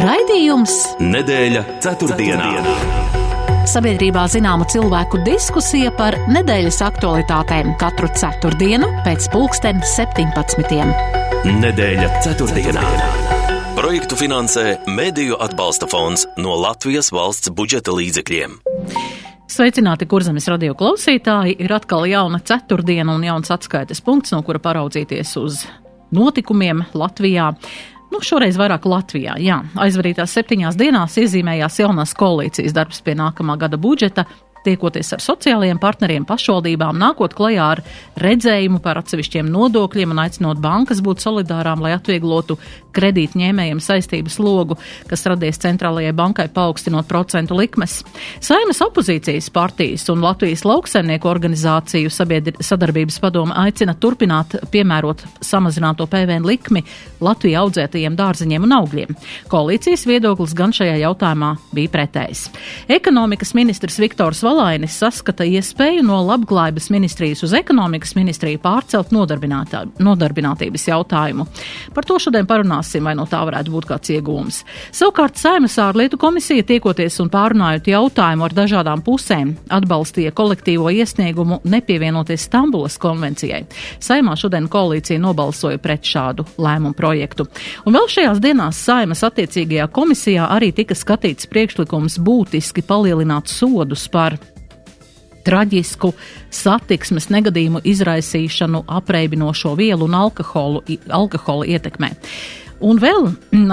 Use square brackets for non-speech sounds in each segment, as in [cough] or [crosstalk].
Raidījums Nedēļa ceturtdienā. Sabiedrībā zināma cilvēku diskusija par nedēļas aktualitātēm katru ceturtdienu pēc pulksten 17. Nedēļa ceturtdienā. Projektu finansē Mēdīju atbalsta fonds no Latvijas valsts budžeta līdzekļiem. Sveicināti, kurzemes radio klausītāji! Ir atkal jauna ceturtdiena un jauns atskaites punkts, no kura paraudzīties uz notikumiem Latvijā. Nu, šoreiz vairāk Latvijā. Jā, aizvadītās septiņās dienās iezīmējās jaunās koalīcijas darbs pie nākamā gada budžeta, tiekoties ar sociālajiem partneriem, pašvaldībām, nākot klajā ar redzējumu par atsevišķiem nodokļiem un aicinot bankas būt solidārām, lai atvieglotu kredītņēmējiem saistības logu, kas radies centrālajai bankai paaugstinot procentu likmes. Saimas opozīcijas partijas un Latvijas lauksaimnieku organizāciju sadarbības padome aicina turpināt piemērot samazināto PVN likmi Latvijā audzētajiem dārziņiem un augļiem. Koalīcijas viedoklis gan šajā jautājumā bija pretējs. Ekonomikas ministrs Viktors Valainis saskata iespēju no labklājības ministrijas uz ekonomikas ministriju pārcelt nodarbinātības jautājumu. Par to šodien parunāsim, vai no tā varētu būt kāds iegūms. Savukārt Saimas ārlietu komisija tiekoties un pārunājot jautājumu ar dažādām pusēm, atbalstīja kolektīvo iesniegumu nepievienoties Stambulas konvencijai. Saimā šodien koalīcija nobalsoja pret šādu lēmumu projektu. Un vēl šajās dienās Saimas attiecīgajā komisijā arī tika skatīts priekšlikums būtiski palielināt sodus par traģisku satiksmes negadījumu izraisīšanu apreibinošo vielu un alkoholu, alkohola ietekmē. Un vēl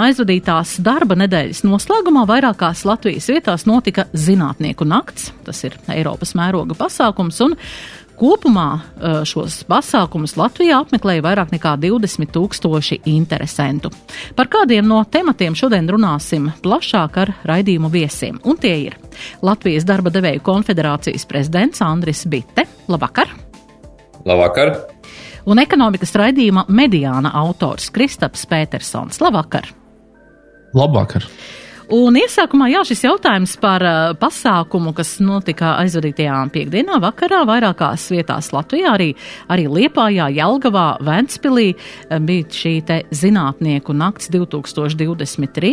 aizvadītās darba nedēļas noslēgumā vairākās Latvijas vietās notika zinātnieku nakts. Tas ir Eiropas mēroga pasākums, un Kopumā šos pasākumus Latvijā apmeklēja vairāk nekā 20 tūkstoši interesantu. Par kādiem no tematiem šodien runāsim plašāk ar raidījumu viesiem, un tie ir Latvijas darba devēju konfederācijas prezidents Andris Bitte. Labvakar! Labvakar! Un ekonomikas raidījuma mediāna autors Kristaps Petersons. Labvakar! Labvakar! Un iesākumā jā, šis jautājums par uh, pasākumu, kas notika aizvadītajā piekdienā vakarā vairākās vietās Latvijā, arī, arī Liepājā, Jelgavā, Ventspilī bija šī te zinātnieku nakts 2023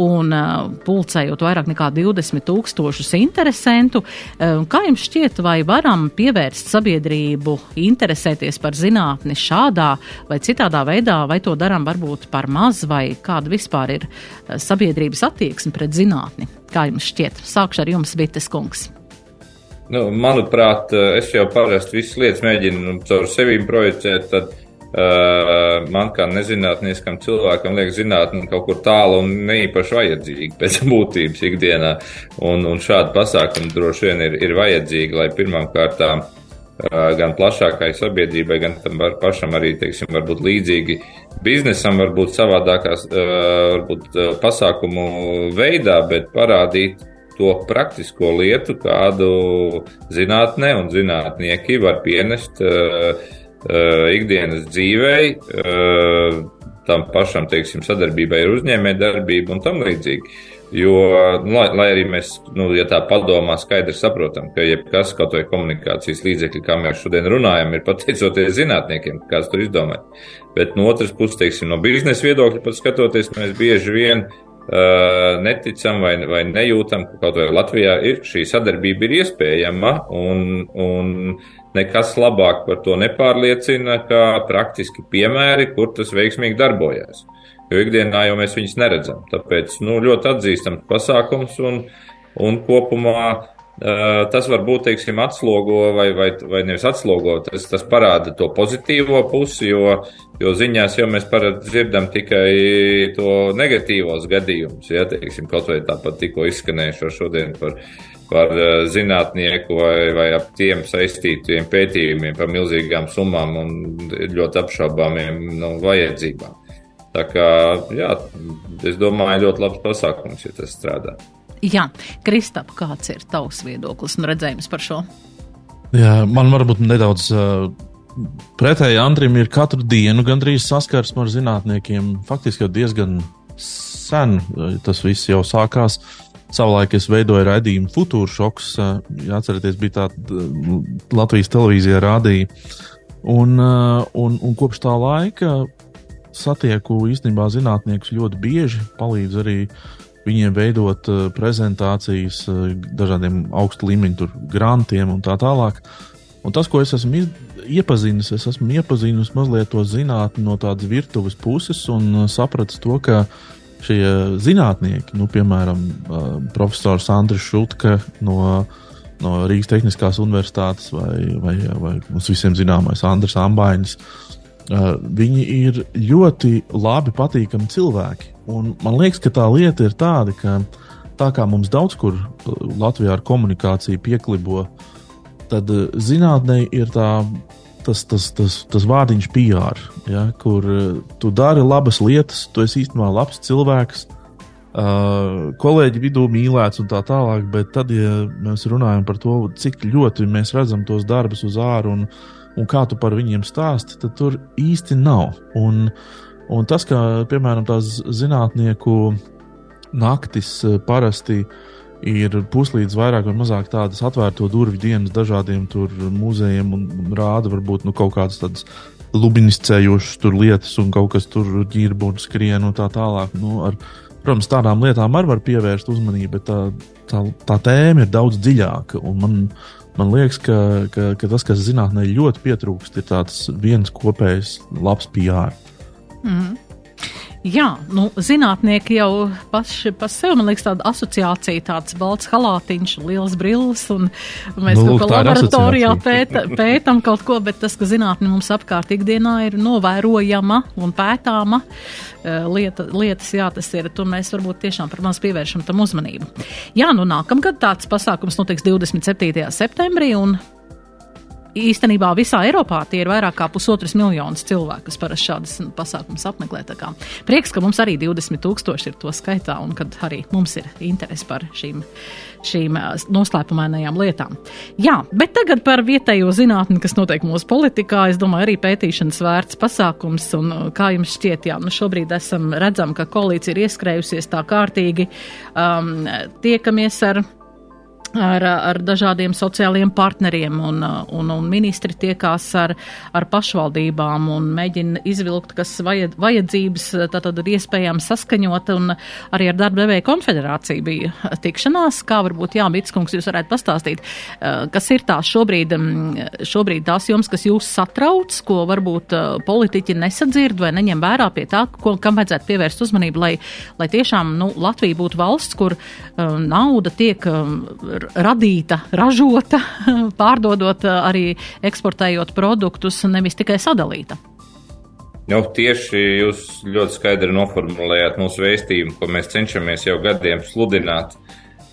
un uh, pulcējot vairāk nekā 20 tūkstošus interesentu. Uh, kā jums šķiet, vai varam pievērst sabiedrību interesēties par zinātni šādā vai citādā veidā, vai to darām varbūt par maz, vai kāda vispār ir sabiedrības attieksme? Attieksmi pret zinātni? Kā jums šķiet? Sākšu ar jums, Bites kungs. Nu, manuprāt, es jau parasti visas lietas mēģinu caur sevi projicēt. Tad, uh, man kā nezinātniskam cilvēkam liekas, zinātnē kaut kur tālu un neīpaši vajadzīga pēc [laughs] būtības ikdienā. Un, un šādi pasākumi droši vien ir, ir vajadzīgi, lai pirmām kārtām uh, gan plašākai sabiedrībai, gan tam pašam arī, teiksim, varbūt līdzīgi biznesam, varbūt savādākās, varbūt pasākumu veidā, bet parādīt to praktisko lietu, kādu zinātnē un zinātnieki var pienest ikdienas dzīvei, tam pašam, teiksim, sadarbībai ar uzņēmē darbību un tam līdzīgi. Jo, nu, lai, lai arī mēs, nu, ja tā padomā, skaidri saprotam, ka jebkas, kaut vai komunikācijas līdzekļi, kā mēs šodien runājam, ir pateicoties zinātniekiem, kāds to izdomāja. Bet no otras puses, teiksim, no biznesa viedokļa pat skatoties, mēs bieži vien uh, neticam vai, vai nejūtam, ka kaut vai Latvijā ir, šī sadarbība ir iespējama un, un nekas labāk par to nepārliecina, kā praktiski piemēri, kur tas veiksmīgi darbojas jo ikdienā jau mēs viņus neredzam. Tāpēc nu, ļoti atzīstams pasākums un, un kopumā tas var būt, teiksim, atslogo vai, vai, vai nevis atslogo, tas, tas parāda to pozitīvo pusi, jo, jo ziņās jau mēs dzirdam tikai to negatīvos gadījumus, ja, teiksim, kaut vai tāpat tikko izskanējušo šodien par par zinātnieku vai, vai ap tiem saistītiem pētījumiem par milzīgām summām un ļoti apšaubāmiem nu, vajadzībām. Tā kā, jā, es domāju, ļoti labs pasākums, ja tas strādā. Jā, Kristap, kāds ir tavs viedoklis un redzējums par šo? Jā, man varbūt nedaudz uh, pretēji Andrim ir katru dienu gandrīz saskarsme ar zinātniekiem. Faktiski jau diezgan sen tas viss jau sākās. Savulaik es veidoju raidījumu Futūra šoks. Ja atcerieties, bija tāda Latvijas televīzijā rādīja. Un, un, un kopš tā laika satieku īstenībā zinātniekus ļoti bieži, palīdz arī viņiem veidot uh, prezentācijas uh, dažādiem augstu līmeņu grantiem un tā tālāk. Un tas, ko es esmu iepazinis, es esmu iepazinis mazliet to zinātni no tādas virtuves puses un uh, sapratis to, ka šie zinātnieki, nu, piemēram, profesors Andris Šutke no, no Rīgas Tehniskās Universitātes vai, vai, vai mums visiem zināmais Andris Ambainis, uh, viņi ir ļoti labi patīkami cilvēki. Un man liekas, ka tā lieta ir tāda, ka tā kā mums daudz kur Latvijā ar komunikāciju pieklibo, tad zinātnē ir tā tas, tas, tas, tas vārdiņš PR, ja, kur uh, tu dari labas lietas, tu esi īstenībā labs cilvēks, uh, kolēģi vidū mīlēts un tā tālāk, bet tad, ja mēs runājam par to, cik ļoti mēs redzam tos darbus uz āru un, un kā tu par viņiem stāsti, tad tur īsti nav. Un, un tas, ka, piemēram, tās zinātnieku naktis uh, parasti ir puslīdz vairāk vai mazāk tādas atvērto durvju dienas dažādiem muzejiem un rāda varbūt nu, kaut kādas tādas lubiniscējošas lietas un kaut kas tur ģirbu un skrien un tā tālāk. Nu, ar, protams, tādām lietām arī var pievērst uzmanību, bet tā, tā, tā tēma ir daudz dziļāka. Man, man liekas, ka, ka, ka tas, kas zinātnē ļoti pietrūkst, ir tāds viens kopējs labs PR. Mm -hmm. Jā, nu, zinātnieki jau paši par sevi, man liekas, tāda asociācija, tāds balts halātiņš, liels brilles, un mēs nu, kaut kā laboratorijā pēta, pētam kaut ko, bet tas, ka zinātne mums apkārt ikdienā ir novērojama un pētāma eh, lieta, lietas, jā, tas ir, tur mēs varbūt tiešām par maz pievēršam tam uzmanību. Jā, nu, nākamgad tāds pasākums notiks 27. septembrī, un īstenībā visā Eiropā tie ir vairāk kā pusotras miljonas cilvēku, kas parasti šādas pasākumus apmeklē. Prieks, ka mums arī 20 tūkstoši ir to skaitā un kad arī mums ir interesi par šīm, šīm noslēpumainajām lietām. Jā, bet tagad par vietējo zinātni, kas notiek mūsu politikā. Es domāju, arī pētīšanas vērts pasākums. Un kā jums šķiet, jā, nu šobrīd esam redzam, ka koalīcija ir ieskrējusies tā kārtīgi. Um, tiekamies ar ar, ar dažādiem sociālajiem partneriem, un, un, un ministri tiekās ar, ar pašvaldībām un mēģina izvilkt, kas vajad, vajadzības tātad ir iespējams saskaņot, un arī ar darba devēja konfederāciju bija tikšanās, kā varbūt, jā, Bitskungs, jūs varētu pastāstīt, kas ir tās šobrīd, šobrīd tās jums, kas jūs satrauc, ko varbūt politiķi nesadzird vai neņem vērā pie tā, ko, kam vajadzētu pievērst uzmanību, lai, lai tiešām, nu, Latvija būtu valsts, kur uh, nauda tiek uh, radīta, ražota, [laughs] pārdodot eh, arī eksportējot produktus, nevis tikai sadalīta. Jau tieši jūs ļoti skaidri noformulējāt mūsu vēstījumu, ko mēs cenšamies jau gadiem sludināt.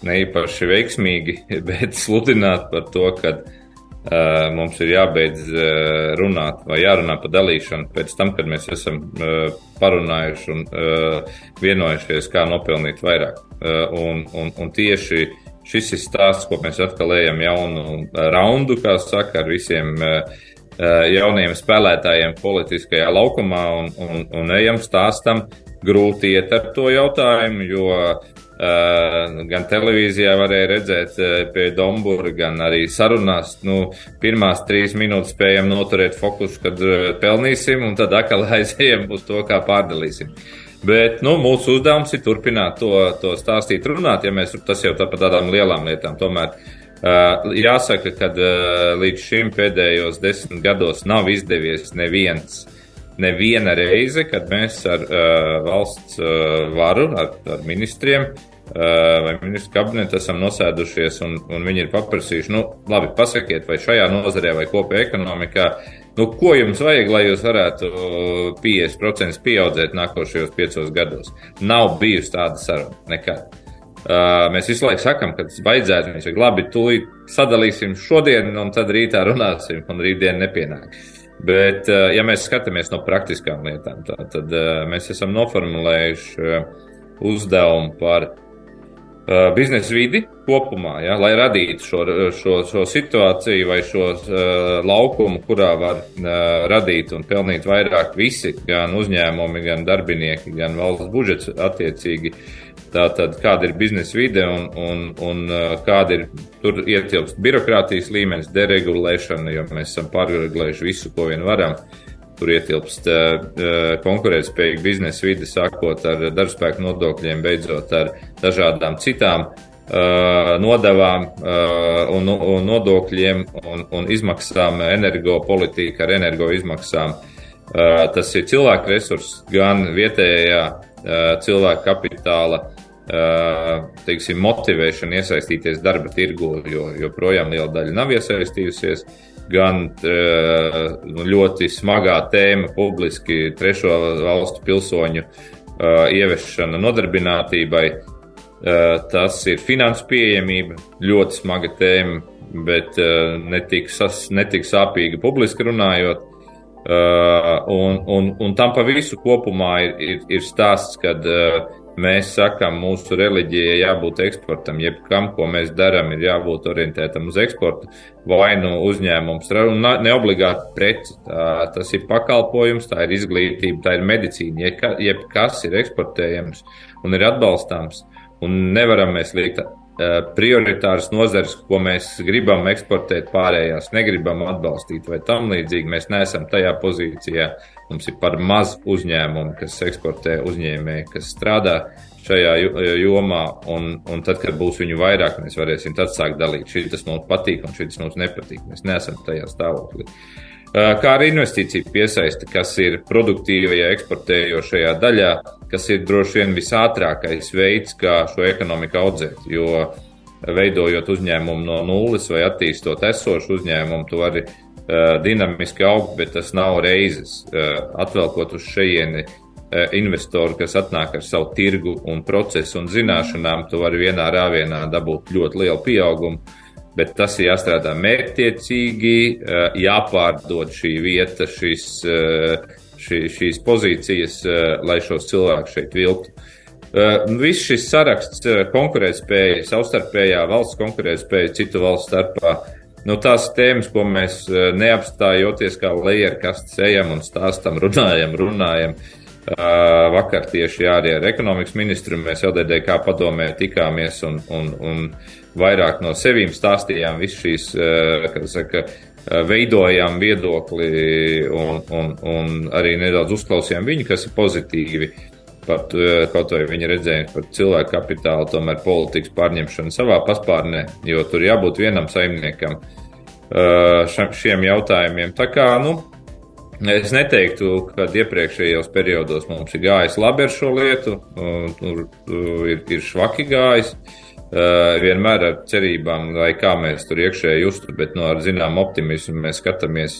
Ne īpaši veiksmīgi, [laughs] bet sludināt par to, ka uh, mums ir jābeidz uh, runāt vai jārunā par dalīšanu pēc tam, kad mēs esam uh, parunājuši un uh, vienojušies, kā nopelnīt vairāk. Uh, un, un, un tieši Šis ir stāsts, ko mēs atkal ejam jaunu raundu, kā saka, ar visiem eh, eh, jauniem spēlētājiem politiskajā laukumā un, un, un ejam stāstam. Grūti iet ar to jautājumu, jo uh, gan televīzijā varēja redzēt uh, pie Dombūra, gan arī sarunās. Nu, pirmās trīs minūtes spējam noturēt fokusu, kad uh, pelnīsim, un tad atkal [laughs] aizējam uz to, kā pārdalīsim. Uh, Bet nu, mūsu uzdevums ir turpināt to, to stāstīt, runāt, ja mēs tas jau tā par tādām lielām lietām. Tomēr uh, jāsaka, ka uh, līdz šim pēdējos desmit gados nav izdevies neviens. Neviena reize, kad mēs ar uh, valsts uh, varu, ar, ar ministriem uh, vai ministru kabinetu esam nosēdušies un, un viņi ir paprasījuši, nu, labi, pasakiet, vai šajā nozarē vai kopējā ekonomikā Nu, ko jums vajag, lai jūs varētu 50% pieaudzēt nākošajos piecos gados? Nav bijusi tāda saruna nekad. Uh, mēs visu laiku sakām, ka tas vajadzētu. Mēs jau labi, tūlīt sadalīsim šodien, un tad rītā runāsim, un rītdien nepienāk. Bet, uh, ja mēs skatāmies no praktiskām lietām, tā, tad uh, mēs esam noformulējuši uzdevumu par biznesa vidi kopumā, ja, lai radītu šo, šo, šo situāciju vai šo uh, laukumu, kurā var uh, radīt un pelnīt vairāk visi, gan uzņēmumi, gan darbinieki, gan valsts budžets attiecīgi. Tātad, kāda ir biznesa vide un, un, un uh, kāda ir tur ietilpst birokrātijas līmenis, deregulēšana, jo mēs esam pārregulējuši visu, ko vien varam. Kur ietilpst konkurētspējīga biznesa vide, sākot ar darbspēku nodokļiem, beidzot ar dažādām citām nodavām un, un nodokļiem un, un izmaksām, energopolitika ar energo izmaksām. Tas ir cilvēku resurss, gan vietējā cilvēka kapitāla, teiksim, motivēšana iesaistīties darba tirgu, jo joprojām liela daļa nav iesaistījusies, gan nu, ļoti smagā tēma publiski trešo valstu pilsoņu ieviešana nodarbinātībai. Tas ir finansu pieejamība, ļoti smaga tēma, bet netik, sas, netik sāpīga publiski runājot. Un, un, un tam pa visu kopumā ir, ir, ir stāsts, kad uh, Mēs sakām, mūsu reliģijai jābūt eksportam, jebkam, ko mēs darām, ir jābūt orientētam uz eksportu, vai nu uzņēmums, ne obligāti preci. Tā, tas ir pakalpojums, tā ir izglītība, tā ir medicīna, jebkas ir eksportējams un ir atbalstāms. Un nevaram mēs liekt prioritāras nozares, ko mēs gribam eksportēt, pārējās negribam atbalstīt vai tam līdzīgi. Mēs neesam tajā pozīcijā, Mums ir par maz uzņēmumu, kas eksportē uzņēmēji, kas strādā šajā jomā, un, un tad, kad būs viņu vairāk, mēs varēsim tad sākt dalīt. Šis mums patīk, un šis mums nepatīk. Mēs neesam tajā stāvoklī. Kā arī investīcija piesaista, kas ir produktīvajā eksportējošajā daļā, kas ir droši vien visātrākais veids, kā šo ekonomiku audzēt. Jo veidojot uzņēmumu no nulles vai attīstot esošu uzņēmumu, tu vari Eh, dinamiski augt, bet tas nav reizes. Eh, atvelkot uz šejieni eh, investoru, kas atnāk ar savu tirgu un procesu un zināšanām, tu vari vienā rāvienā dabūt ļoti lielu pieaugumu. Bet tas ir jāstrādā mērķtiecīgi, jāpārdod šī vieta, šis, šī, šīs pozīcijas, lai šos cilvēkus šeit vilktu. Viss šis saraksts, konkurētspēja, savstarpējā valsts konkurētspēja citu valstu starpā, Nu, tās tēmas, ko mēs eh, neapstājoties kā lejerkastes ejam un stāstam, runājam, runājam. Vakar tieši arī ar ekonomikas ministru mēs LDDK padomē tikāmies un, un, un vairāk no sevīm stāstījām visu šīs, kā saka, veidojām viedokli un, un, un arī nedaudz uzklausījām viņu, kas ir pozitīvi. Uh, par kaut vai viņa redzējumu par cilvēku kapitālu, tomēr politikas pārņemšanu savā paspārnē, jo tur jābūt vienam saimniekam šiem jautājumiem. Tā kā, nu, es neteiktu, ka iepriekšējos periodos mums ir gājis labi ar šo lietu, tur ir, ir švaki gājis. Vienmēr ar cerībām, lai kā mēs tur iekšēji justu, bet no ar zinām optimismu mēs skatāmies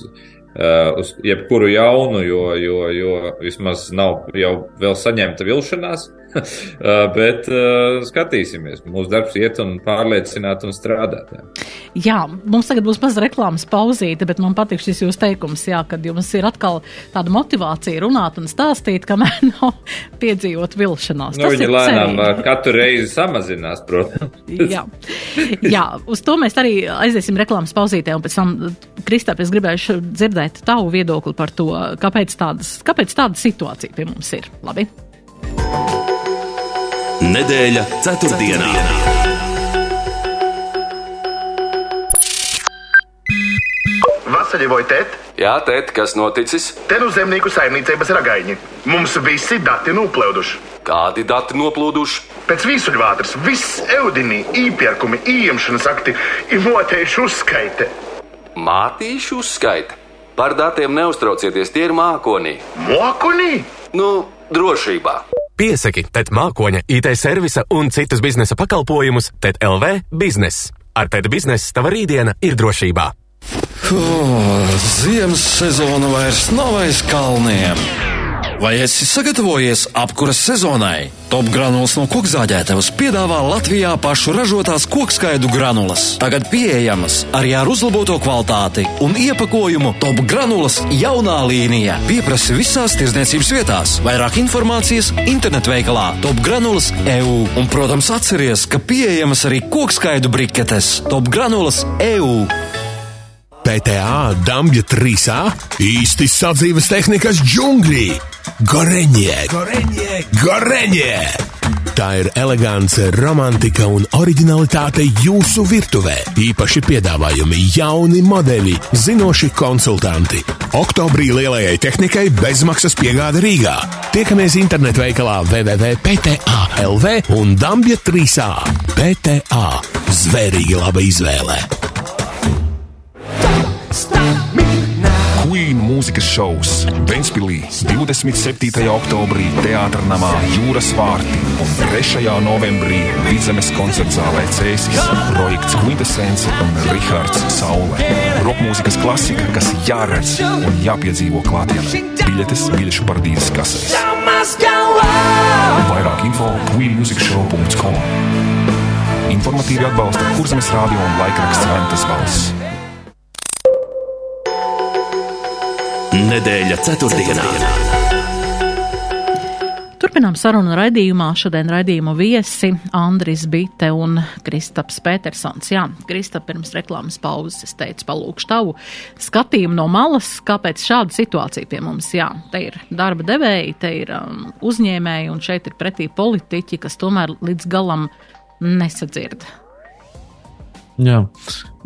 Uh, uz jebkuru jaunu, jo, jo, jo vismaz nav jau vēl saņemta vilšanās. [laughs] Uh, bet uh, skatīsimies. Mūsu darbs iet un pārliecināt un strādāt. Jā. jā, mums tagad būs maza reklāmas pauzīte, bet man patīk šis jūsu teikums, jā, kad jums ir atkal tāda motivācija runāt un stāstīt, kamēr [laughs] nav piedzīvot vilšanās. Nu, viņi lēnām cerīgi. katru reizi samazinās, protams. jā. jā, uz to mēs arī aiziesim reklāmas pauzītē, un pēc tam, Kristap, es gribēju dzirdēt tavu viedokli par to, kāpēc, tādas, kāpēc tāda situācija pie mums ir. Labi? Nedēļa ceturtdienā. Vasaļevoja tēt. Jā, tēt, kas noticis? Te nu zemnieku saimniecības ragaiņi. Mums visi dati noplūduši. Kādi dati noplūduši? Pēc vīsuļvātras viss eudinī, īpērkumi, ieņemšanas akti ir motējuši uzskaite. Mātīšu uzskaite? Par datiem neuztraucieties, tie ir mākonī. Mākonī? Nu, drošībā. Piesaki TET mākoņa, IT servisa un citus biznesa pakalpojumus TET LV biznesa. Ar TET biznesa tava rītdiena ir drošībā. Oh, ziemas sezona vairs nav aiz kalniem! Vai esi sagatavojies apkuras sezonai? Top granulas no kokzāģētavas piedāvā Latvijā pašu ražotās kokskaidu granulas. Tagad pieejamas arī ar uzlaboto kvalitāti un iepakojumu Top granulas jaunā līnija. Pieprasi visās tirdzniecības vietās. Vairāk informācijas internetveikalā Top granulas EU. Un, protams, atceries, ka pieejamas arī kokskaidu briketes Top granulas EU. PTA Dabija 3A īsti sadzīves tehnikas džungļi. Goreņie, goreņie, goreņie! Tā ir elegance, romantika un originalitāte jūsu virtuvē. Īpaši piedāvājumi, jauni modeļi, zinoši konsultanti. Oktobrī lielajai tehnikai bezmaksas piegāde Rīgā. Tiekamies internetu veikalā www.pta.lv un Dabija 3A. PTA - zvērīgi laba izvēle! Queen mūzikas šovs Ventspīlī 27. oktobrī Teātras namā Jūras vārti un 3. novembrī Vidzemes koncerta zālē Cēsis, projekts Quintessence un Rihards Saulē. Rokmūzikas klasika, kas jāredz un jāpiedzīvo klātienē. Biļetes biļešu paradīzes kasēs. Vairāk info queenmusicshow.com Informatīvi atbalsta Kurzemes radio un laikraksts Ventas valsts. Nedēļa ceturtdienā. Turpinām sarunu raidījumā. Šodien raidījumu viesi Andris Bite un Kristaps Petersons. Jā, Kristap, pirms reklāmas pauzes es teicu, palūkšu tavu skatījumu no malas, kāpēc šāda situācija pie mums. Jā, te ir darba devēji, te ir um, uzņēmēji un šeit ir pretī politiķi, kas tomēr līdz galam nesadzird. Jā,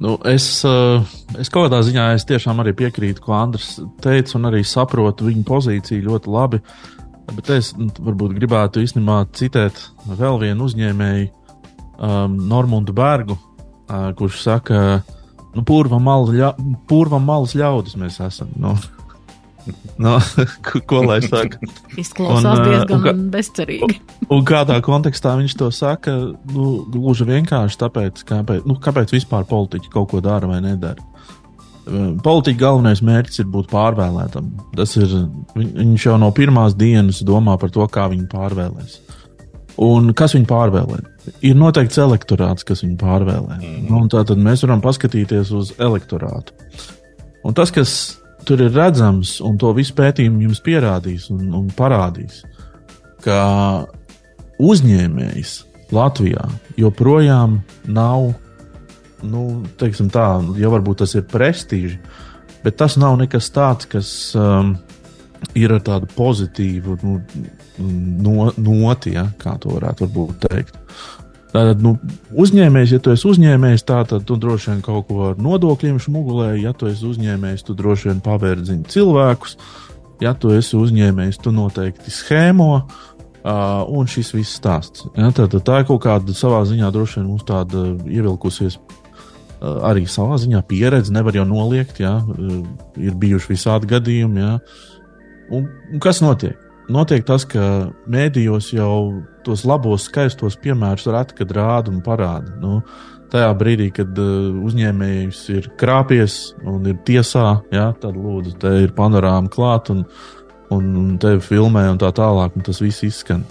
nu, es, eh, es kaut kādā ziņā es tiešām arī piekrītu, ko Andris teica, un arī saprotu viņa pozīciju ļoti labi. Bet es nu, varbūt gribētu īstenībā citēt vēl vienu uzņēmēju, um, Normundu Bergu, uh, kurš saka, nu, purva malas, ļa, purva malas ļaudis mēs esam. Nu, No, [laughs] ko, lai saka? Izklausās un, diezgan un, bezcerīgi. Un, un kādā kontekstā viņš to saka? Nu, gluži vienkārši tāpēc, kāpēc, nu, kāpēc vispār politiķi kaut ko dara vai nedara. Politiķa galvenais mērķis ir būt pārvēlētam. Tas ir, viņš jau no pirmās dienas domā par to, kā viņu pārvēlēs. Un kas viņu pārvēlē? Ir noteikts elektorāts, kas viņu pārvēlē. Mm. Nu, Tātad mēs varam paskatīties uz elektorātu. Un tas, kas tur ir redzams, un to visu pētījumu jums pierādīs un, un parādīs, ka uzņēmējs Latvijā joprojām nav, nu, teiksim tā, jau varbūt tas ir prestiži, bet tas nav nekas tāds, kas um, ir ar tādu pozitīvu nu, no, noti, ja, kā to varētu teikt. Tātad, nu, uzņēmējs, ja tu esi uzņēmējs, tad tu droši vien kaut ko ar nodokļiem šmugulē, ja tu esi uzņēmējs, tu droši vien pavērdzini cilvēkus, ja tu esi uzņēmējs, tu noteikti schēmo. Uh, un šis viss stāsts. Ja, tā, tā, tā ir kaut kāda savā ziņā droši vien mums tāda ievilkusies uh, arī savā ziņā pieredze, nevar jau noliegt, ja, uh, ir bijuši visādi gadījumi. Ja. Un, un kas notiek? Notiek tas, ka mēdījos jau tos labos, skaistos piemērus reti kad rāda un parāda. Nu, tajā brīdī, kad uh, uzņēmējs ir krāpies un ir tiesā, ja, tad lūdzu, te ir panorāma klāt un, un, un tevi filmē un tā tālāk, un tas viss izskan.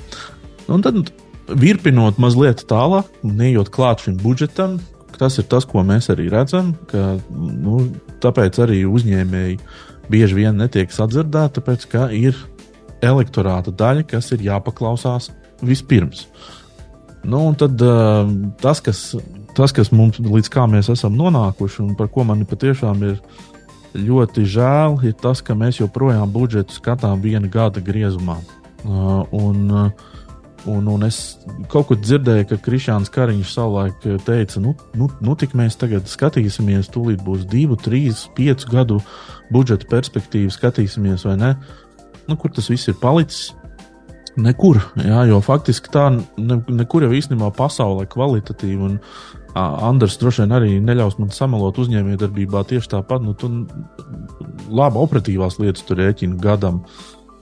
Un tad virpinot mazliet tālāk, neejot klāt šim budžetam, tas ir tas, ko mēs arī redzam, ka nu, tāpēc arī uzņēmēji bieži vien netiek sadzirdēti, tāpēc ka ir elektorāta daļa, kas ir jāpaklausās vispirms. Nu, tad uh, tas, kas, tas, kas mums līdz kā mēs esam nonākuši, un par ko man patiešām ir ļoti žēl, ir tas, ka mēs joprojām budžetu skatām viena gada griezumā. Uh, un, uh, un, un es kaut kur dzirdēju, ka Krišāns Kariņš savulaik teica, nu, nu, nu tik mēs tagad skatīsimies, tūlīt būs divu, trīs, piecu gadu budžeta perspektīva, skatīsimies vai ne. Nu, kur tas viss ir palicis? Nekur, jā, jo faktiski tā ne, nekur jau īstenībā pasaulē kvalitatīvi. Un, Andrs droši vien arī neļaus man samalot uzņēmējdarbībā tieši tāpat. Nu, tu labi operatīvās lietas tur rēķina gadam,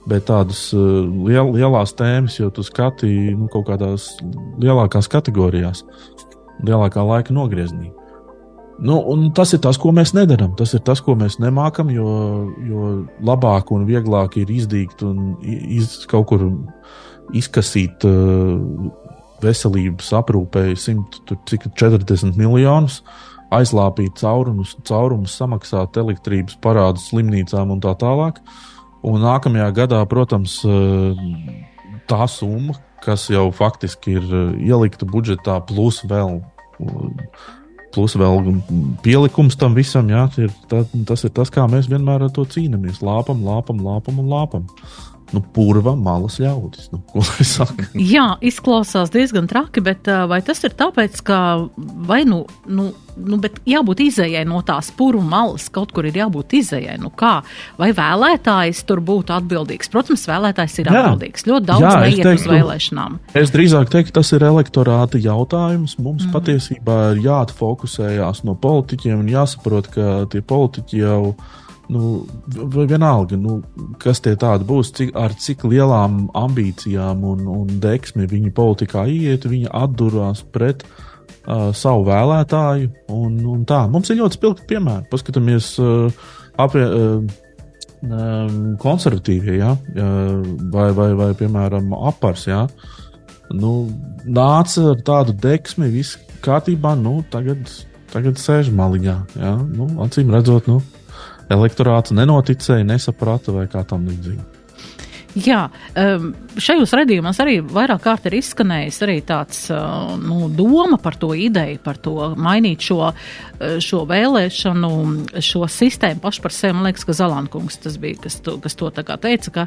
bet tādas liel, lielās tēmas jau tu skati nu, kaut kādās lielākās kategorijās, lielākā laika nogriezienī. Nu, tas ir tas, ko mēs nedarām. Tas ir tas, ko mēs nemākam, jo, jo labāk un vieglāk ir izdīgt un iz, kaut kur izkasīt uh, veselības aprūpēji 140 miljonus, aizlāpīt caurumus, caurumus, samaksāt elektrības parādus slimnīcām un tā tālāk. Un nākamajā gadā, protams, uh, tā summa, kas jau faktiski ir uh, ielikta budžetā, plus vēl plus vēl pielikums tam visam, jā, ir, tā, tas ir tas, kā mēs vienmēr ar to cīnāmies. Lāpam, lāpam, lāpam un lāpam. Nu, purva malas ļaudis. Nu, ko lai saka? [laughs] Jā, izklausās diezgan traki, bet vai tas ir tāpēc, ka vai nu, nu, nu jābūt izējai no tās purva malas, kaut kur ir jābūt izējai. Nu kā? Vai vēlētājs tur būtu atbildīgs? Protams, vēlētājs ir jā. atbildīgs. Ļoti daudz jā, neiet teiktu, uz vēlēšanām. Es drīzāk teiktu, tas ir elektorāta jautājums. Mums mm. patiesībā ir jāatfokusējās no politiķiem un jāsaprot, ka tie politiķi jau ir nu, vienalga, nu, kas tie tādi būs, cik, ar cik lielām ambīcijām un, un deksmi viņi politikā iet, viņi atdurās pret uh, savu vēlētāju. Un, un tā. Mums ir ļoti spilgti piemēri. Paskatāmies, uh, apie, uh, konservatīvie, ja? vai, vai, vai, piemēram, apars. Ja? Nu, nāca ar tādu deksmi, viss kārtībā, nu, tagad, tagad sēž maliņā. Ja? Nu, acīm redzot, nu, elektorāts nenoticēja, nesaprata vai kā tam līdzīgi. Jā, šajos redzījumos arī vairāk kārt ir izskanējis arī tāds uh, nu, doma par to ideju, par to mainīt šo, uh, šo vēlēšanu, šo sistēmu pašu par sevi. Man liekas, ka Zalankungs tas bija, kas to, kas to tā kā teica, ka,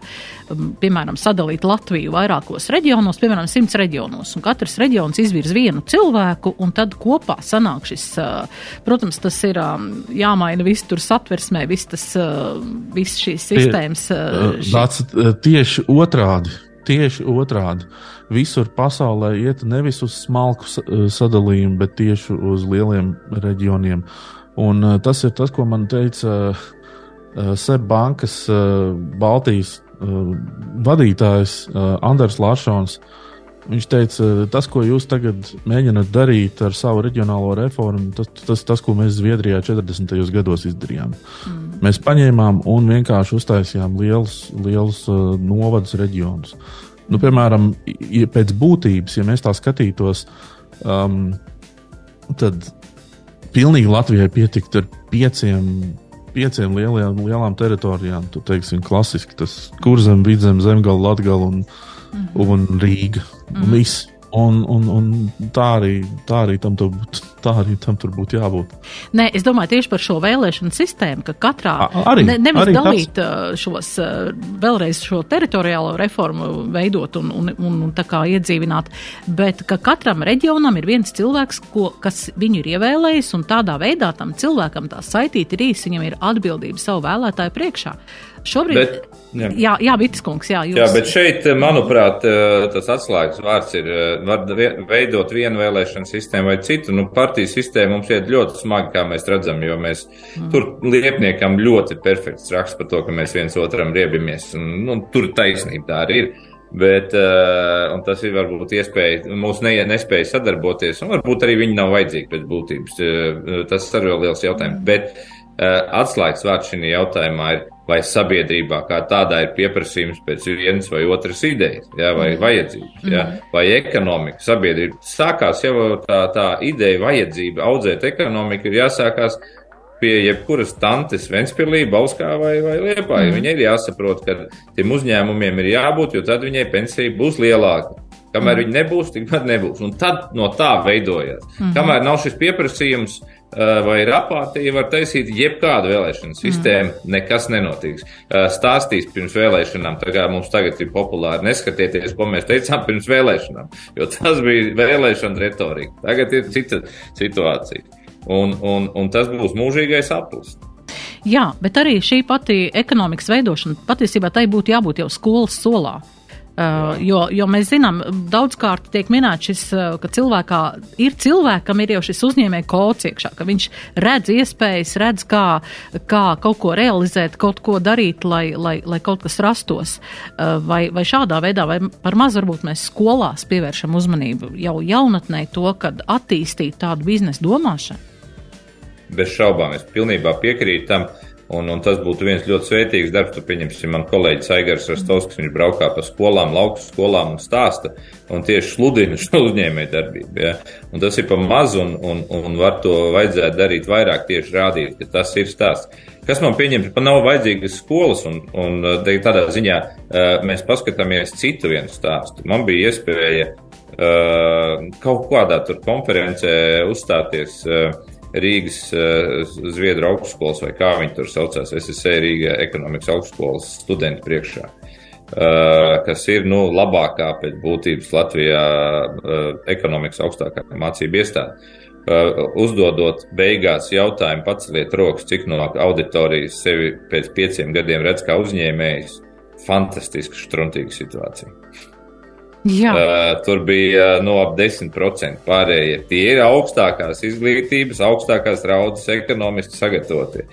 piemēram, sadalīt Latviju vairākos reģionos, piemēram, simts reģionos, un katrs reģions izvirz vienu cilvēku, un tad kopā sanāk šis, uh, protams, tas ir jāmaina viss tur satversmē, viss tas, viss šīs sistēmas. Šī tieši otrādi. Tieši otrādi. Visur pasaulē iet nevis uz smalku sadalījumu, bet tieši uz lieliem reģioniem. Un uh, tas ir tas, ko man teica uh, Seibankas uh, Baltijas uh, vadītājs uh, Anders Lārsons. Viņš teica, tas, ko jūs tagad mēģināt darīt ar savu reģionālo reformu, tas, tas, tas ko mēs Zviedrijā 40. gados izdarījām. Mm. Mēs paņēmām un vienkārši uztaisījām lielus, lielus uh, novadus reģionus. Nu, piemēram, ja pēc būtības, ja mēs tā skatītos, um, tad pilnīgi Latvijai pietiktu ar pieciem, pieciem lielajām, lielām teritorijām. Tur, teiksim, klasiski tas kurzem, vidzem, zemgala, latgala un. Un Rīga. Mm. Un. Un, un, tā, arī, tā, arī tam būt, tā arī tam tur būtu jābūt. Nē, es domāju tieši par šo vēlēšanu sistēmu, ka katrā A, arī, ne, nevis arī dalīt tas... šos vēlreiz šo teritoriālo reformu veidot un, un, un, un tā kā iedzīvināt, bet ka katram reģionam ir viens cilvēks, ko, kas viņu ir ievēlējis, un tādā veidā tam cilvēkam tā saitīt ir īsi, viņam ir atbildība savu vēlētāju priekšā. Šobrīd, bet, jā, jā, jā Vitiskungs, jā, jūs. Jā, bet šeit, manuprāt, tas atslēgas vārds ir, var veidot vienu vēlēšanu sistēmu vai citu. Nu, partiju sistēma mums iet ļoti smagi, kā mēs redzam, jo mēs mm. tur liepniekam ļoti perfekts raksts par to, ka mēs viens otram riebimies. Un, nu, tur taisnība tā arī ir. Bet uh, tas ir varbūt iespēja, mūsu ne, nespēja sadarboties, un varbūt arī viņi nav vajadzīgi pēc būtības. Uh, tas ir vēl liels jautājums. Bet uh, atslēgas vārds šajā jautājumā ir vai sabiedrībā kā tādā ir pieprasījums pēc vienas vai otras idejas, jā, vai mm. vajadzības, jā, mm. vai ekonomika, sabiedrība. Sākās jau tā, tā ideja, vajadzība audzēt ekonomiku, ir jāsākās pie jebkuras tantes Ventspilī, Bauskā vai, vai Liepā. Mm. Viņai ir jāsaprot, ka tiem uzņēmumiem ir jābūt, jo tad viņai pensija būs lielāka. Kamēr mm. viņi nebūs, tikpat nebūs. Un tad no tā veidojās. Mm. Kamēr nav šis pieprasījums, Eh, vai ir apātija, var taisīt jebkādu vēlēšanu sistēmu, mm. nekas nenotiks. Eh, stāstīs pirms vēlēšanām, tā kā mums tagad ir populāri, neskatieties, ko mēs teicām pirms vēlēšanām, jo tas bija vēlēšana retorika. Tagad ir cita situācija. Un, un, un tas būs mūžīgais aplis. Jā, bet arī šī pati ekonomikas veidošana patiesībā tai būtu jābūt jau skolas solā. Uh, jo, jo mēs zinām, daudzkārt tiek minēts šis, uh, ka cilvēkā ir cilvēkam ir jau šis uzņēmēja kods iekšā, ka viņš redz iespējas, redz, kā, kā kaut ko realizēt, kaut ko darīt, lai, lai, lai kaut kas rastos. Uh, vai, vai šādā veidā, vai par maz varbūt mēs skolās pievēršam uzmanību jau jaunatnē to, kad attīstīt tādu biznesa domāšanu? Bez šaubām, es pilnībā piekrītu tam. Uh, Un, un tas būtu viens ļoti svētīgs darbs. Tu pieņemsi man kolēģis Aigars Rastovskis, viņš braukā pa skolām, lauku skolām un stāsta un tieši sludina šo uzņēmēju darbību. Ja? Un tas ir pa maz un, un, un var to vajadzētu darīt vairāk tieši rādīt, ka tas ir stāsts. Kas man pieņemts, ka nav vajadzīgas skolas, un, un tādā ziņā mēs paskatāmies citu vienu stāstu. Man bija iespēja uh, kaut kādā konferencē uzstāties. Uh, Rīgas uh, Zviedru augstskolas, vai kā viņi tur saucās, SSE Rīgā ekonomikas augstskolas studenti priekšā. kas ir nu, labākā pēc būtības Latvijā ekonomikas augstākā mācību iestāde. Uzdodot beigās jautājumu, paceliet rokas, cik no auditorijas sevi pēc pieciem gadiem redz kā uzņēmējs. Fantastiska, struntīga situācija. Uh, tur bija no ap 10% pārējie. Tie ir augstākās izglītības, augstākās raudas ekonomisti sagatavotie.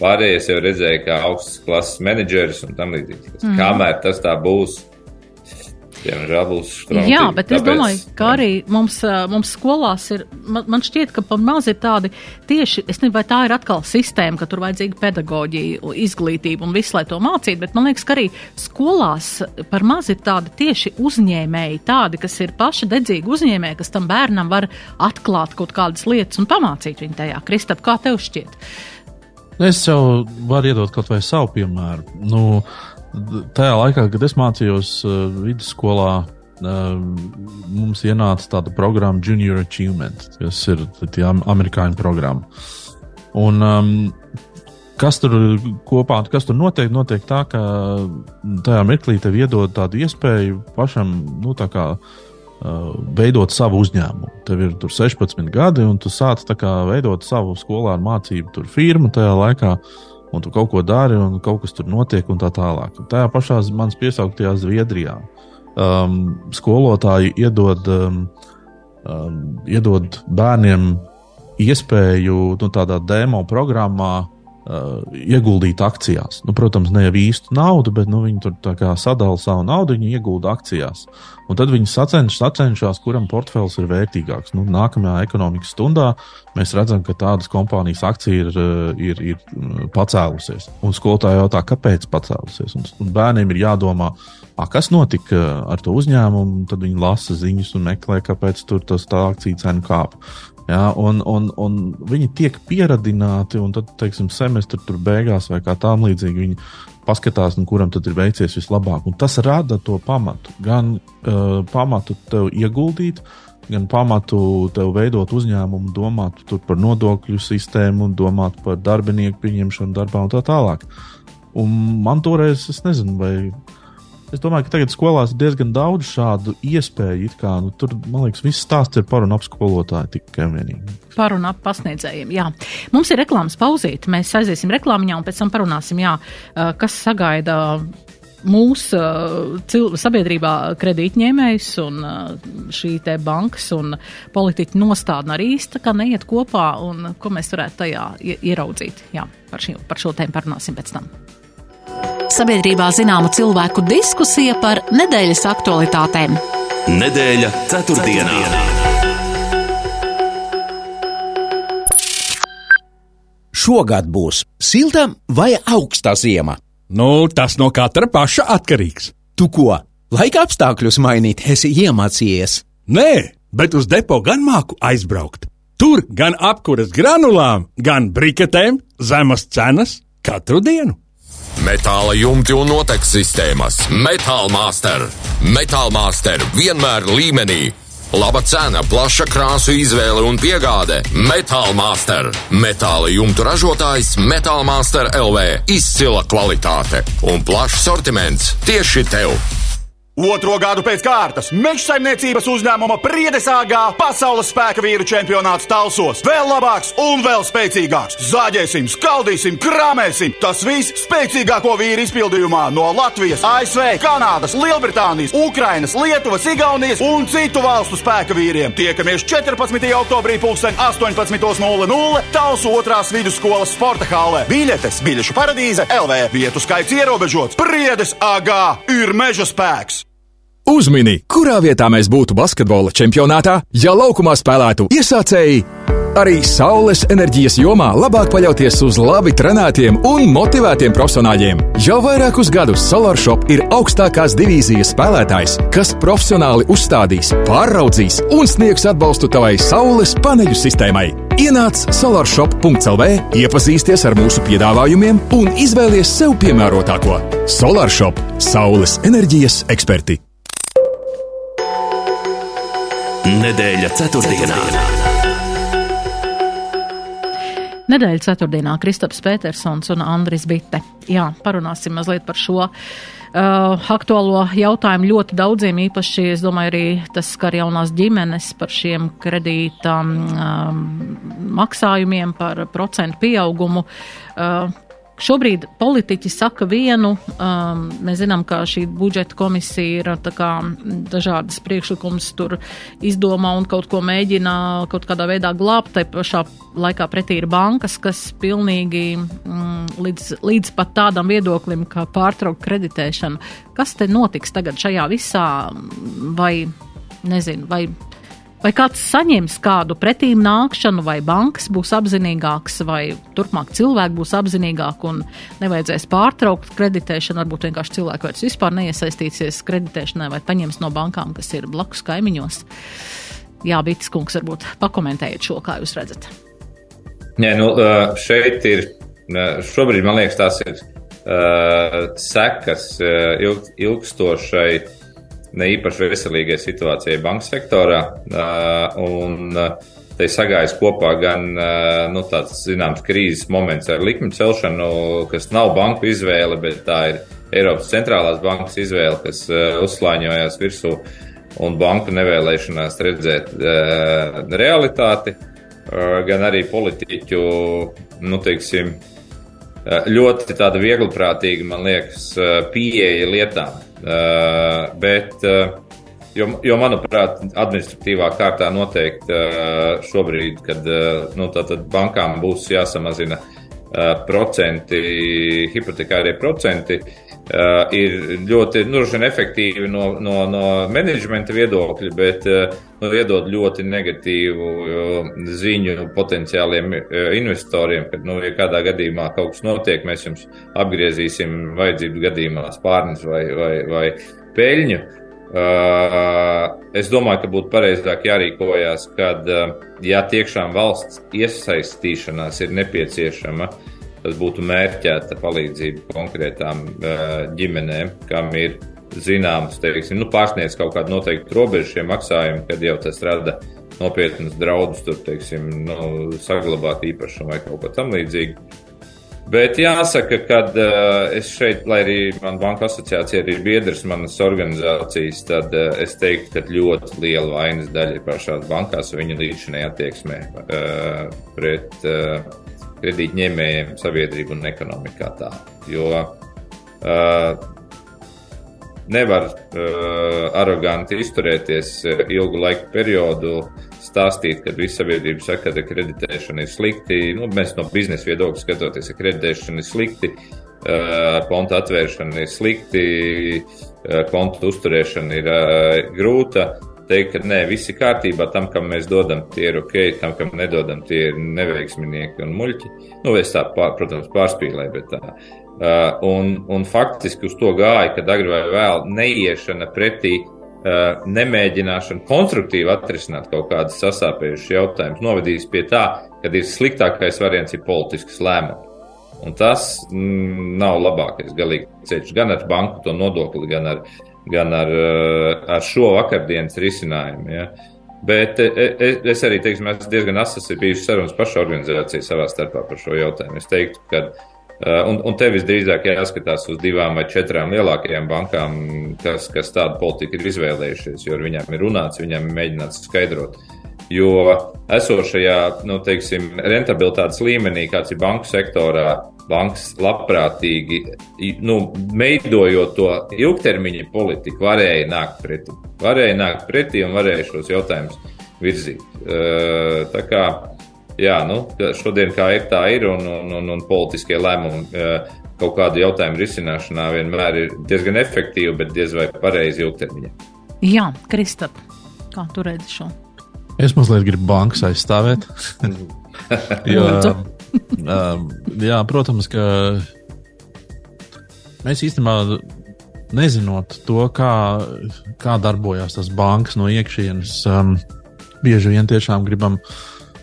Pārējie jau redzēja, kā augstas klases menedžeris un tam līdzīgi. Mm. Kamēr tas tā būs, Strādājis. Jā, bet Tāpēc, es domāju, ka arī mums, mums skolās ir, man, man šķiet, ka par maz ir tādi tieši, es nezinu, vai tā ir atkal sistēma, ka tur vajadzīga pedagoģija, izglītība un viss, lai to mācītu, bet man liekas, ka arī skolās par maz ir tādi tieši uzņēmēji, tādi, kas ir paši dedzīgi uzņēmēji, kas tam bērnam var atklāt kaut kādas lietas un pamācīt viņu tajā. Kristap, kā tev šķiet? Es jau varu iedot kaut vai savu piemēru. Nu, tajā laikā, kad es mācījos uh, vidusskolā, uh, mums ienāca tāda programma Junior Achievement, kas ir amerikāņu programma. Un, um, kas tur kopā, kas tur notiek? Notiek tā, ka tajā mirklī tev iedod tādu iespēju pašam, nu, tā kā Uh, veidot savu uzņēmumu. Tev ir 16 gadi, un tu sāc veidot savu skolānu mācību firmu tajā laikā, un tu kaut ko dari, un kaut kas tur notiek, un tā tālāk. Un tajā pašā manas piesauktajā Zviedrijā um, skolotāji iedod, um, um, iedod bērniem iespēju nu, tādā demo programmā uh, ieguldīt akcijās. Nu, protams, ne jau īstu naudu, bet nu, viņi tur sadala savu naudu, viņi iegulda akcijās. Un tad viņi sacenš, sacenšas, kuram portfels ir vērtīgāks. Nu, nākamajā ekonomikas stundā mēs redzam, ka tādas kompānijas akcija ir, uh, ir, ir uh, pacēlusies. Un skolotāji jautā, kāpēc pacēlusies. Un, un bērniem ir jādomā, a, kas notika ar to uzņēmumu. Tad viņi lasa ziņas un meklē, kāpēc tur tas tā akcija cena kāpa. Ja, un, un, un viņi tiek pieradināti, un tad, teiksim, semestra beigās vai kā tam līdzīgi, viņi paskatās, nu, kuram tad ir veicies vislabāk. Un tas rada to pamatu. Gan uh, pamatu tev ieguldīt, gan pamatu tev veidot uzņēmumu, domāt par nodokļu sistēmu, domāt par darbinieku pieņemšanu darbā un tā tālāk. Un man toreiz, es nezinu, vai Es domāju, ka tagad skolās ir diezgan daudz šādu iespēju. Kā, nu, tur, man liekas, viss stāsts ir par un ap skolotāju tikai vienīgi. Par un ap pasniedzējiem, jā. Mums ir reklāmas pauzīt. Mēs aiziesim reklāmiņā un pēc tam parunāsim, jā, kas sagaida mūsu uh, sabiedrībā kredītņēmējs un uh, šī te bankas un politiķa nostādna arī īsta, ka neiet kopā un ko mēs varētu tajā ieraudzīt. Jā, par, šī, par šo tēmu parunāsim pēc tam sabiedrībā zināmu cilvēku diskusija par nedēļas aktualitātēm. Nedēļa ceturtdienā. Šogad būs silta vai augsta ziema? Nu, tas no katra paša atkarīgs. Tu ko? Laika apstākļus mainīt, esi iemācījies. Nē, bet uz depo gan māku aizbraukt. Tur gan apkuras granulām, gan briketēm zemas cenas katru dienu. Metāla jumti un notekas sistēmas, Metāla Master. Metāla Master vienmēr līmenī. Laba cena, plaša krāsu izvēle un piegāde. Metāla Master. Metāla jumtu ražotājs Metāla Master LV. Izcila kvalitāte un plašs sortiments tieši tev. Otro gadu pēc kārtas meža saimniecības uzņēmuma Priedes AGā pasaules spēka vīru čempionāts Talsos. Vēl labāks un vēl spēcīgāks. Zāģēsim, skaldīsim, krāmēsim. Tas viss spēcīgāko vīru izpildījumā no Latvijas, ASV, Kanādas, Lielbritānijas, Ukrainas, Lietuvas, Igaunijas un citu valstu spēka vīriem. Tiekamies 14. oktobrī 18.00 Talsu otrās vidusskolas sporta hālē. Biļetes biļešu paradīze LV. Vietu skaits ierobežots. Priedes AGā ir meža spēks. Uzmini, kurā vietā mēs būtu basketbola čempionātā, ja laukumā spēlētu iesācēji. Arī saules enerģijas jomā labāk paļauties uz labi trenētiem un motivētiem profesionāļiem. Jau vairākus gadus SolarShop ir augstākās divīzijas spēlētājs, kas profesionāli uzstādīs, pāraudzīs un sniegs atbalstu tavai saules paneļu sistēmai. Ienāc solarshop.clv, iepazīsties ar mūsu piedāvājumiem un izvēlies sev piemērotāko. SolarShop - saules enerģijas eksperti! Nedēļa ceturtdienā. Nedēļas ceturtdienā Kristaps Petersons un Andris Bitte. Jā, parunāsim mazliet par šo. Uh, aktuālo jautājumu ļoti daudziem, īpaši, es domāju, arī tas skar jaunās ģimenes par šiem kredīta um, maksājumiem, par procentu pieaugumu. Uh, Šobrīd politiķi saka vienu, um, mēs zinām, ka šī budžeta komisija ir kā, dažādas priekšlikumus tur izdomā un kaut ko mēģina kaut kādā veidā glābt. Tai pašā laikā pretī ir bankas, kas pilnīgi mm, līdz, līdz pat tādam viedoklim, kā pārtraukt kreditēšanu. Kas te notiks tagad šajā visā vai, nezinu, vai Vai kāds saņems kādu pretīm nākšanu, vai bankas būs apzinīgāks, vai turpmāk cilvēki būs apzinīgāki un nevajadzēs pārtraukt kreditēšanu, varbūt vienkārši cilvēki vairs vispār neiesaistīsies kreditēšanai vai paņems no bankām, kas ir blakus kaimiņos. Jā, Bitis kungs, varbūt pakomentējiet šo, kā jūs redzat. Nē, nu, šeit ir, šobrīd man liekas, tās ir uh, sekas ilg, ilgstošai ne īpaši veselīgai situācijai banka sektorā. Un te sagājas kopā gan nu, tāds zināms krīzes moments ar likmi celšanu, kas nav banku izvēle, bet tā ir Eiropas centrālās bankas izvēle, kas uzslāņojās virsū un banku nevēlēšanās redzēt realitāti, gan arī politiķu, nu, teiksim, ļoti tāda viegliprātīga, man liekas, pieeja lietām. Uh, bet, uh, jo, jo, manuprāt, administratīvā kārtā noteikti uh, šobrīd, kad nu, bankām būs jāsamazina procenti, hipotekārie procenti, ir ļoti nu, efektīvi no, no, no menedžmenta viedokļa, bet nu, iedod ļoti negatīvu ziņu potenciāliem investoriem, ka, nu, ja kādā gadījumā kaut kas notiek, mēs jums apgriezīsim vajadzību gadījumā spārnus vai, vai, vai peļņu. Uh, es domāju, ka būtu pareizāk jārīkojas, kad, uh, ja tiešām valsts iesaistīšanās ir nepieciešama, tas būtu mērķēta palīdzība konkrētām uh, ģimenēm, kam ir zināms, teiksim, nu, pārsniedz kaut kādu noteiktu robežu šiem maksājumiem, kad jau tas rada nopietnas draudus, tur, teiksim, nu, saglabāt īpašumu vai kaut ko tam līdzīgu. Bet jāsaka, ka uh, es šeit, lai arī man banka asociācija ir biedrs manas organizācijas, tad uh, es teiktu, ka ļoti liela vainas daļa ir pašās bankās un viņa līdzinē attieksmē uh, pret uh, kredītņēmējiem, sabiedrību un ekonomikā tā. Jo uh, nevar uh, aroganti izturēties ilgu laiku periodu, stāstīt, ka visa sabiedrība saka, ka kreditēšana ir slikti. Nu, mēs no biznesa viedokļa skatoties, ka kreditēšana ir slikti, uh, konta atvēršana ir slikti, uh, konta uzturēšana ir uh, grūta. Teikt, ka nē, viss ir kārtībā, tam, kam mēs dodam, tie ir ok, tam, kam nedodam, tie ir neveiksminieki un muļķi. Nu, es tā, pār, protams, pārspīlēju, bet tā. Uh, un, un faktiski uz to gāja, ka agrāk vai vēl neiešana pretī, uh, nemēģināšana konstruktīvi atrisināt kaut kādas sasāpējušas jautājumus, novedīs pie tā, ka ir sliktākais variants ir politisks lēmums. Un tas mm, nav labākais galīgi ceļš gan ar banku to nodokli, gan ar, gan ar, uh, ar šo vakardienas risinājumu. Ja. Bet es, es arī teiktu, mēs diezgan asas bijušas sarunas paša organizācija savā starpā par šo jautājumu. Es teiktu, ka Eh, un, un te visdrīzāk jāskatās uz divām vai četrām lielākajām bankām, kas, kas tādu politiku ir izvēlējušies, jo ar viņām ir runāts, viņām ir mēģināts skaidrot. Jo esošajā, nu, teiksim, rentabilitātes līmenī, kāds ir banku sektorā, bankas labprātīgi, nu, veidojot to ilgtermiņa politiku, varēja nākt pretī. Varēja nākt pretī un varēja šos jautājumus virzīt. Tā kā jā, nu, šodien kā ir, tā ir, un, un, un, un politiskie lēmumi kaut kādu jautājumu risināšanā vienmēr ir diezgan efektīvi, bet diez vai pareizi ilgtermiņā. Jā, Kristap, kā tu redzi šo? Es mazliet gribu bankas aizstāvēt. [laughs] jo, um, jā, protams, ka mēs īstenībā nezinot to, kā, kā darbojas tas bankas no iekšienes, um, bieži vien tiešām gribam uh,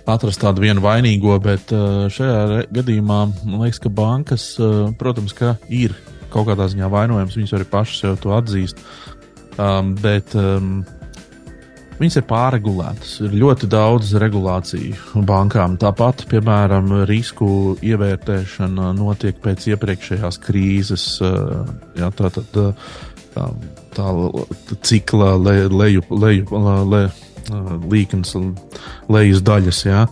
atrast tādu vienu vainīgo, bet uh, šajā gadījumā man liekas, ka bankas, uh, protams, ka ir kaut kādā ziņā vainojams, viņas arī pašas jau to atzīst. Um, bet um, Viņas ir pārregulētas. Ir ļoti daudz regulāciju bankām. Tāpat, piemēram, risku ievērtēšana notiek pēc iepriekšējās krīzes. Jā, tā, tā, tā, tā, tā cikla le, leju, leju, le, līknes, lejas daļas. Jā.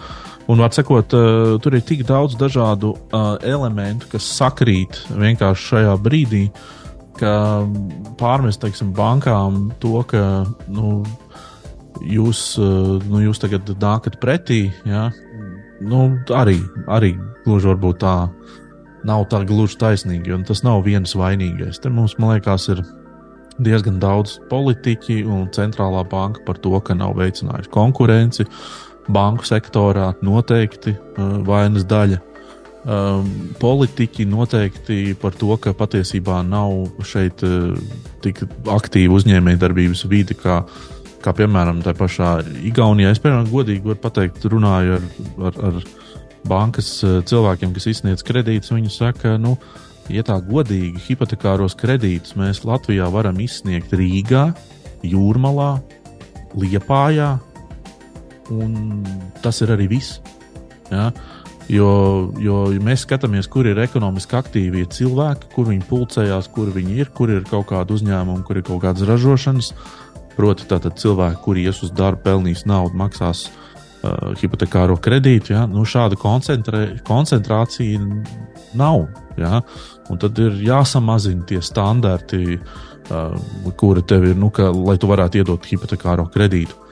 Un, var sakot, tur ir tik daudz dažādu elementu, kas sakrīt vienkārši šajā brīdī, ka pārmest teiksim, bankām to, ka nu, jūs, eh, nu, jūs tagad nākat pretī, ja? nu, arī, arī gluži varbūt tā nav tā gluži taisnīgi, jo tas nav viens vainīgais. Te mums, man liekas, ir diezgan daudz politiķi un centrālā banka par to, ka nav veicinājusi konkurenci. Banku sektorā noteikti uh, vainas daļa. Um, politiķi noteikti par to, ka patiesībā nav šeit uh, tik aktīva uzņēmējdarbības vide, kā uh, kā piemēram tā pašā Igaunijā. Es, piemēram, godīgi varu pateikt, runāju ar, ar, ar bankas eh, cilvēkiem, kas izsniedz kredītus. Viņi saka, nu, ja tā godīgi hipotekāros kredītus mēs Latvijā varam izsniegt Rīgā, Jūrmalā, Liepājā, un tas ir arī viss. Ja? Jo, jo ja mēs skatāmies, kur ir ekonomiski aktīvie cilvēki, kur viņi pulcējās, kur viņi ir, kur ir kaut kāda uzņēmuma, kur ir kaut kādas ražošanas. Uh, Proti, tātad cilvēki, kuri ies uz darbu, pelnīs naudu, maksās uh, hipotekāro kredītu. Ja? Nu, šāda koncentrācija nav. Ja? Un tad ir jāsamazina tie standarti, uh, kuri tev ir, nu, ka, lai tu varētu iedot hipotekāro kredītu.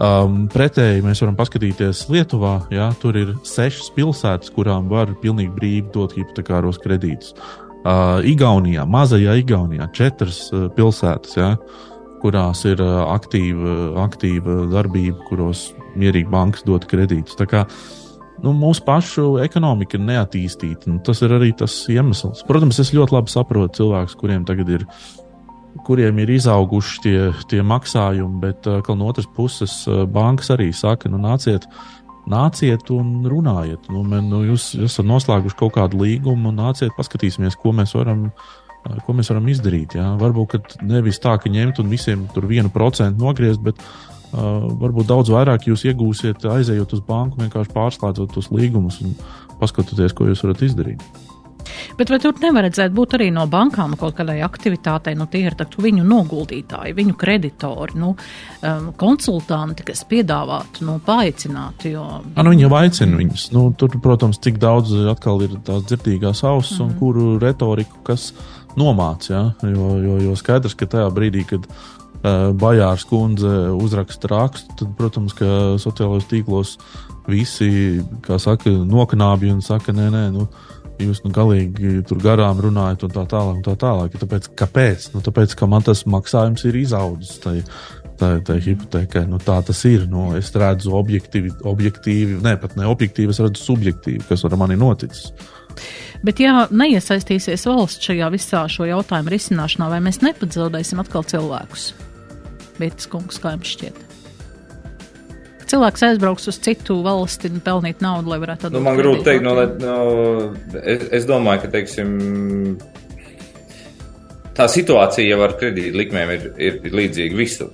Um, pretēji mēs varam paskatīties Lietuvā. Ja? Tur ir sešas pilsētas, kurām var pilnīgi brīvi dot hipotekāros kredītus. Uh, Igaunijā, mazajā Igaunijā, četras uh, pilsētas. Ja? Uh, kurās ir aktīva, aktīva darbība, kuros mierīgi bankas dod kredītus. Tā kā nu, mūsu pašu ekonomika ir neattīstīta. Nu, tas ir arī tas iemesls. Protams, es ļoti labi saprotu cilvēkus, kuriem tagad ir. Kuriem ir izauguši tie, tie maksājumi, bet no otras puses bankas arī saka, nu nāciet, nāciet un runājiet. Nu, man, nu, jūs esat noslēguši kaut kādu līgumu, nāciet, paskatīsimies, ko mēs varam uh, ko mēs varam izdarīt. Jā? Varbūt nevis tā, ka ņemt un visiem tur vienu procentu nogriezt, bet uh, varbūt daudz vairāk jūs iegūsiet, aizejot uz banku, vienkārši pārslēdzot tos līgumus un paskatoties, ko jūs varat izdarīt. Bet vai tur nevarētu būt arī no bankām kaut kādai aktivitātei, nu tie ir viņu noguldītāji, viņu kreditori, nu, um, konsultanti, kas piedāvātu, nu, paaicināt? Jo... A, nu, viņi jau aicina viņus. Nu, tur, protams, cik daudz atkal ir tās dzirdīgās auss mm -hmm. un mhm. kuru retoriku, kas nomāca. Ja? Jo, jo, jo skaidrs, ka tajā brīdī, kad uh, Bajārs kundze uzraksta rakstu, tad, protams, ka sociālajos tīklos visi, saka, noknābja un saka, nē, nē, nu, jūs nu galīgi tur garām runājat un tā tālāk. Un tā tālāk. Tāpēc, kāpēc? Nu, tāpēc, ka man tas maksājums ir izaudzis. Tai, tā, tā hipotēkai. Nu, tā tas ir. Nu, es redzu objektīvi, objektīvi, ne pat ne objektīvi, es redzu subjektīvi, kas ar mani noticis. Bet, ja neiesaistīsies valsts šajā visā šo jautājumu risināšanā, vai mēs nepadzaudēsim atkal cilvēkus? Vietas kungs, kā jums šķiet? Cilvēks aizbrauks uz citu valsti un pelnīt naudu, lai varētu atbildēt. Nu, man grūti teikt, no, no, es, es domāju, ka, teiksim, tā situācija jau ar kredītu likmēm ir, ir līdzīga visur.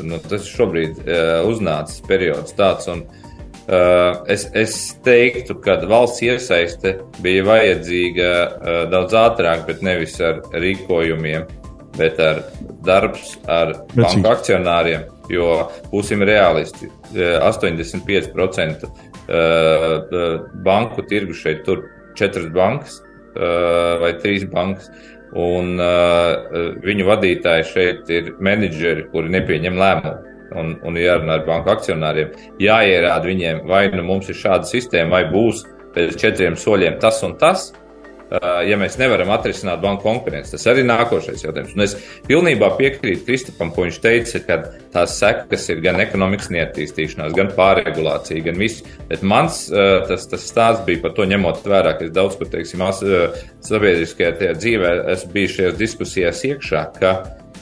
Nu, tas šobrīd uh, uznācis periods tāds. Un, Uh, es, es teiktu, ka valsts iesaiste bija vajadzīga uh, daudz ātrāk, bet nevis ar rīkojumiem, bet ar darbs ar banku akcionāriem. Jo būsim realisti, 85% uh, banku tirgu šeit tur četras bankas vai trīs bankas. Un uh, viņu vadītāji šeit ir menedžeri, kuri nepieņem lēmumu un, un jārunā ar banku akcionāriem. Jāierāda viņiem, vai nu mums ir šāda sistēma, vai būs pēc četriem soļiem tas un tas. Ja mēs nevaram atrisināt banku konkurenci, tas arī ir nākošais jautājums. Un es pilnībā piekrītu Kristupam, ko viņš teica, ka tās sekas ir gan ekonomikas neattīstīšanās, gan pārregulācija, gan viss. Bet mans tas, tas stāsts bija par to ņemot vērā, ka es daudz, kur teiksim, sabiedriskajā dzīvē esmu bijis šajās diskusijās iekšā, ka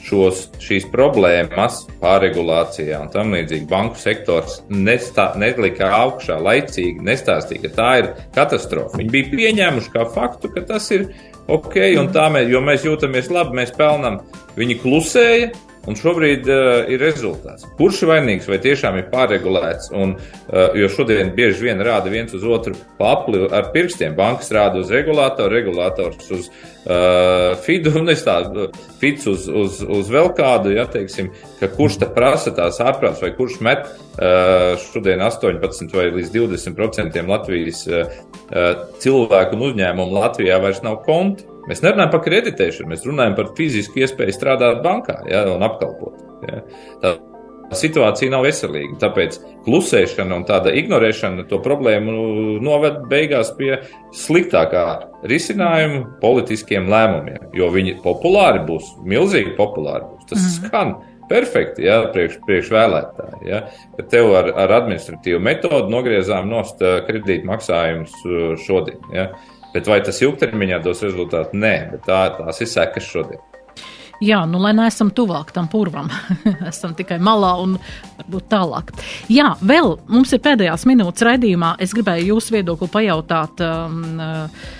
šos, šīs problēmas pārregulācijā un tam līdzīgi banku sektors nestā, nelika augšā laicīgi, nestāstīja, ka tā ir katastrofa. Viņi bija pieņēmuši kā faktu, ka tas ir ok, un tā mēs, mēs jūtamies labi, mēs pelnām. Viņi klusēja, Un šobrīd uh, ir rezultāts. Kurš ir vainīgs vai tiešām ir pārregulēts? Un, uh, jo šodien bieži vien rāda viens uz otru papli ar pirkstiem. Bankas rāda uz regulātoru, regulātors uz uh, fidu, [laughs] un es tādu fids uz, uz, uz vēl kādu, ja teiksim, ka kurš te prasa tās ārprāts vai kurš met uh, šodien 18 vai līdz 20% Latvijas uh, cilvēku un uzņēmumu Latvijā vairs nav konti. Mēs nerunājam par kreditēšanu, mēs runājam par fizisku iespēju strādāt bankā ja, un apkalpot. Ja. Tā situācija nav veselīga. Tāpēc klusēšana un tāda ignorēšana to problēmu noved beigās pie sliktākā risinājuma politiskiem lēmumiem. Jo viņi populāri būs, milzīgi populāri būs. Tas mm. skan perfekti, ja, priekš, priekš vēlētāji. Ja, tev ar, ar administratīvu metodu nogriezām nost kredītmaksājumus šodien. Ja. Bet vai tas ilgtermiņā dos rezultātu? Nē, bet tā, tās ir sekas šodien. Jā, nu, lai neesam tuvāk tam purvam, [laughs] esam tikai malā un varbūt tālāk. Jā, vēl mums ir pēdējās minūtes raidījumā. Es gribēju jūsu viedokli pajautāt. Um, uh,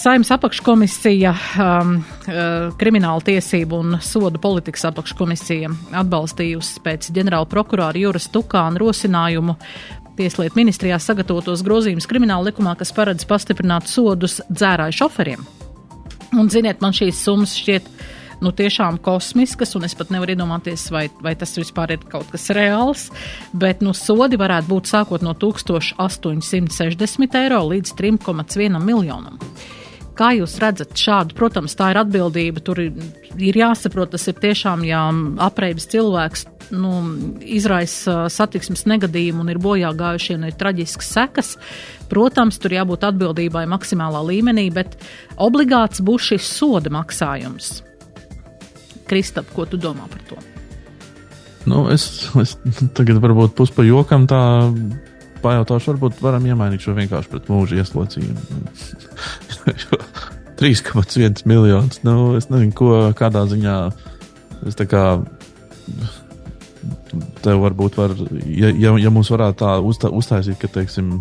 Saimnes apakškomisija, um, uh, krimināla tiesību un sodu politikas apakškomisija atbalstījusi pēc ģenerāla prokurāra Jūras Tukāna rosinājumu Tieslietu ministrijā sagatavotos grozījumus krimināla likumā, kas paredz pastiprināt sodus dzērāju šoferiem. Un, ziniet, man šīs summas šķiet nu, tiešām kosmiskas, un es pat nevaru iedomāties, vai, vai tas vispār ir kaut kas reāls. Bet nu, sodi varētu būt sākot no 1860 eiro līdz 3,1 miljonam. Kā jūs redzat šādu? Protams, tā ir atbildība. Tur ir, ir jāsaprot, tas ir tiešām, ja apreibis cilvēks nu, izraisa satiksmes negadījumu un ir bojā gājušie un ir traģiskas sekas. Protams, tur jābūt atbildībai maksimālā līmenī, bet obligāts būs šis soda maksājums. Kristap, ko tu domā par to? Nu, es, es tagad varbūt pus pa jokam tā pajautāšu, varbūt varam iemainīt šo vienkārši pret mūža ieslocījumu. 3,1 [laughs] miljonus. Nu, es nezinu, ko kādā ziņā. Es tā kā tev varbūt var, ja, ja, ja mums varētu tā uzta, uztaisīt, ka, teiksim,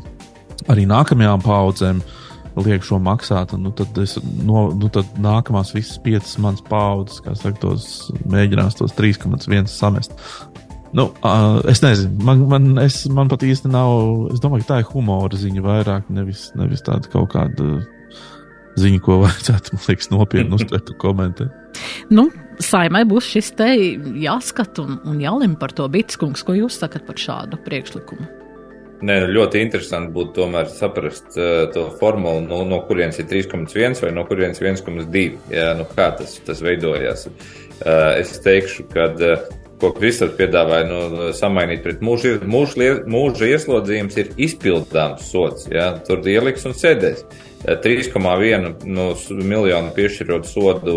arī nākamajām paudzēm liek šo maksāt, nu tad, es, no, nu tad nākamās visas piecas manas paudzes, kā saka, tos mēģinās tos 3,1 samest. Nu, uh, es nezinu, man, man, es, man pat īsti nav. Es domāju, ka tā ir humora ziņa vairāk, nevis, nevis tāda kaut kāda ziņa, ko [laughs] vajadzētu, liekas, nopietni uztvert un komentēt. Nu, saimai būs šis te jāskat un, un jālem par to Bitskungs. Ko jūs sakat par šādu priekšlikumu? Nē, nu, ļoti interesanti būtu tomēr saprast uh, to formulu, no, no kurienes ir 3,1 vai no kurienes 1,2. Jā, nu kā tas, tas veidojās. Uh, es teikšu, ka uh, ko Kristofers piedāvāja nu, samainīt pret mūža, mūža, mūža ieslodzījums, ir izpildāms sots. Ja? Tur ieliks un sēdēs. 3,1 nu, miljonu piešķirot sodu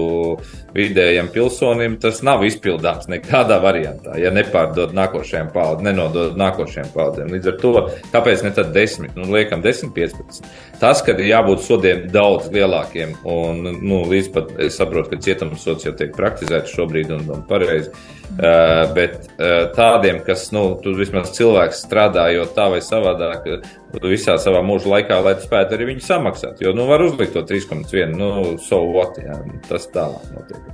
vidējam pilsonim, tas nav izpildāms nekādā variantā, ja nepārdod nākošajām paudzēm, nenodod nākošajām paudzēm. Līdz ar to, kāpēc ne tad 10, nu, liekam 10, 15. Tas, ka ir jābūt sodiem daudz lielākiem, un nu, līdz pat es saprotu, ka cietumsots jau tiek praktizēts šobrīd un, un pareizi. Uh, bet uh, tādiem, kas, nu, tur vismaz cilvēks strādājot tā vai savādāk, visā savā mūža laikā, lai tu spētu arī viņu samaksāt. Jo, nu, var uzlikt to 3,1, nu, so what, jā, tas tālāk notiek.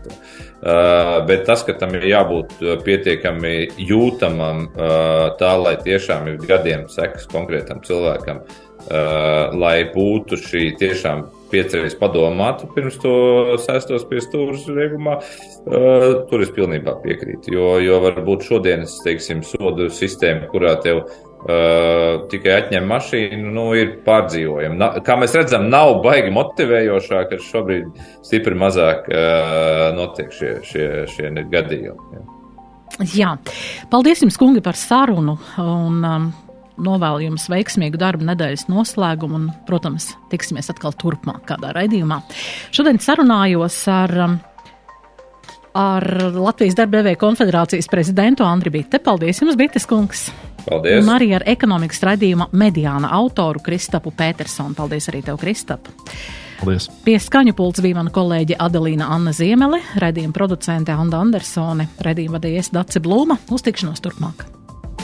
Uh, bet tas, ka tam ir jābūt pietiekami jūtamam, uh, tā lai tiešām ir gadiem sekas konkrētam cilvēkam, uh, lai būtu šī tiešām piecreiz padomātu pirms to sēstos pie stūres liegumā, uh, tur es pilnībā piekrītu. Jo, jo varbūt šodienas, teiksim, sodu sistēma, kurā tev Uh, tikai atņem mašīnu, nu, ir pārdzīvojama. Kā mēs redzam, nav baigi motivējošāk, ka šobrīd stipri mazāk uh, notiek šie, šie, šie gadījumi. Jā. jā, paldies jums, kungi, par sarunu. Un, um, novēlu jums veiksmīgu darbu nedēļas noslēgumu un, protams, tiksimies atkal turpmāk kādā raidījumā. Šodien sarunājos ar, um, ar Latvijas darba konfederācijas prezidentu Andriu Bitte. Paldies jums, Bites kungs! Paldies! Un arī ar ekonomikas raidījuma mediāna autoru Kristapu Petersonu. Paldies arī tev, Kristap! Paldies! Pie skaņu pults bija mana kolēģe Adelīna Anna Ziemele, raidījuma producente Anda Andersone, raidījuma vadījies Dace Blūma. Uz tikšanos turpmāk!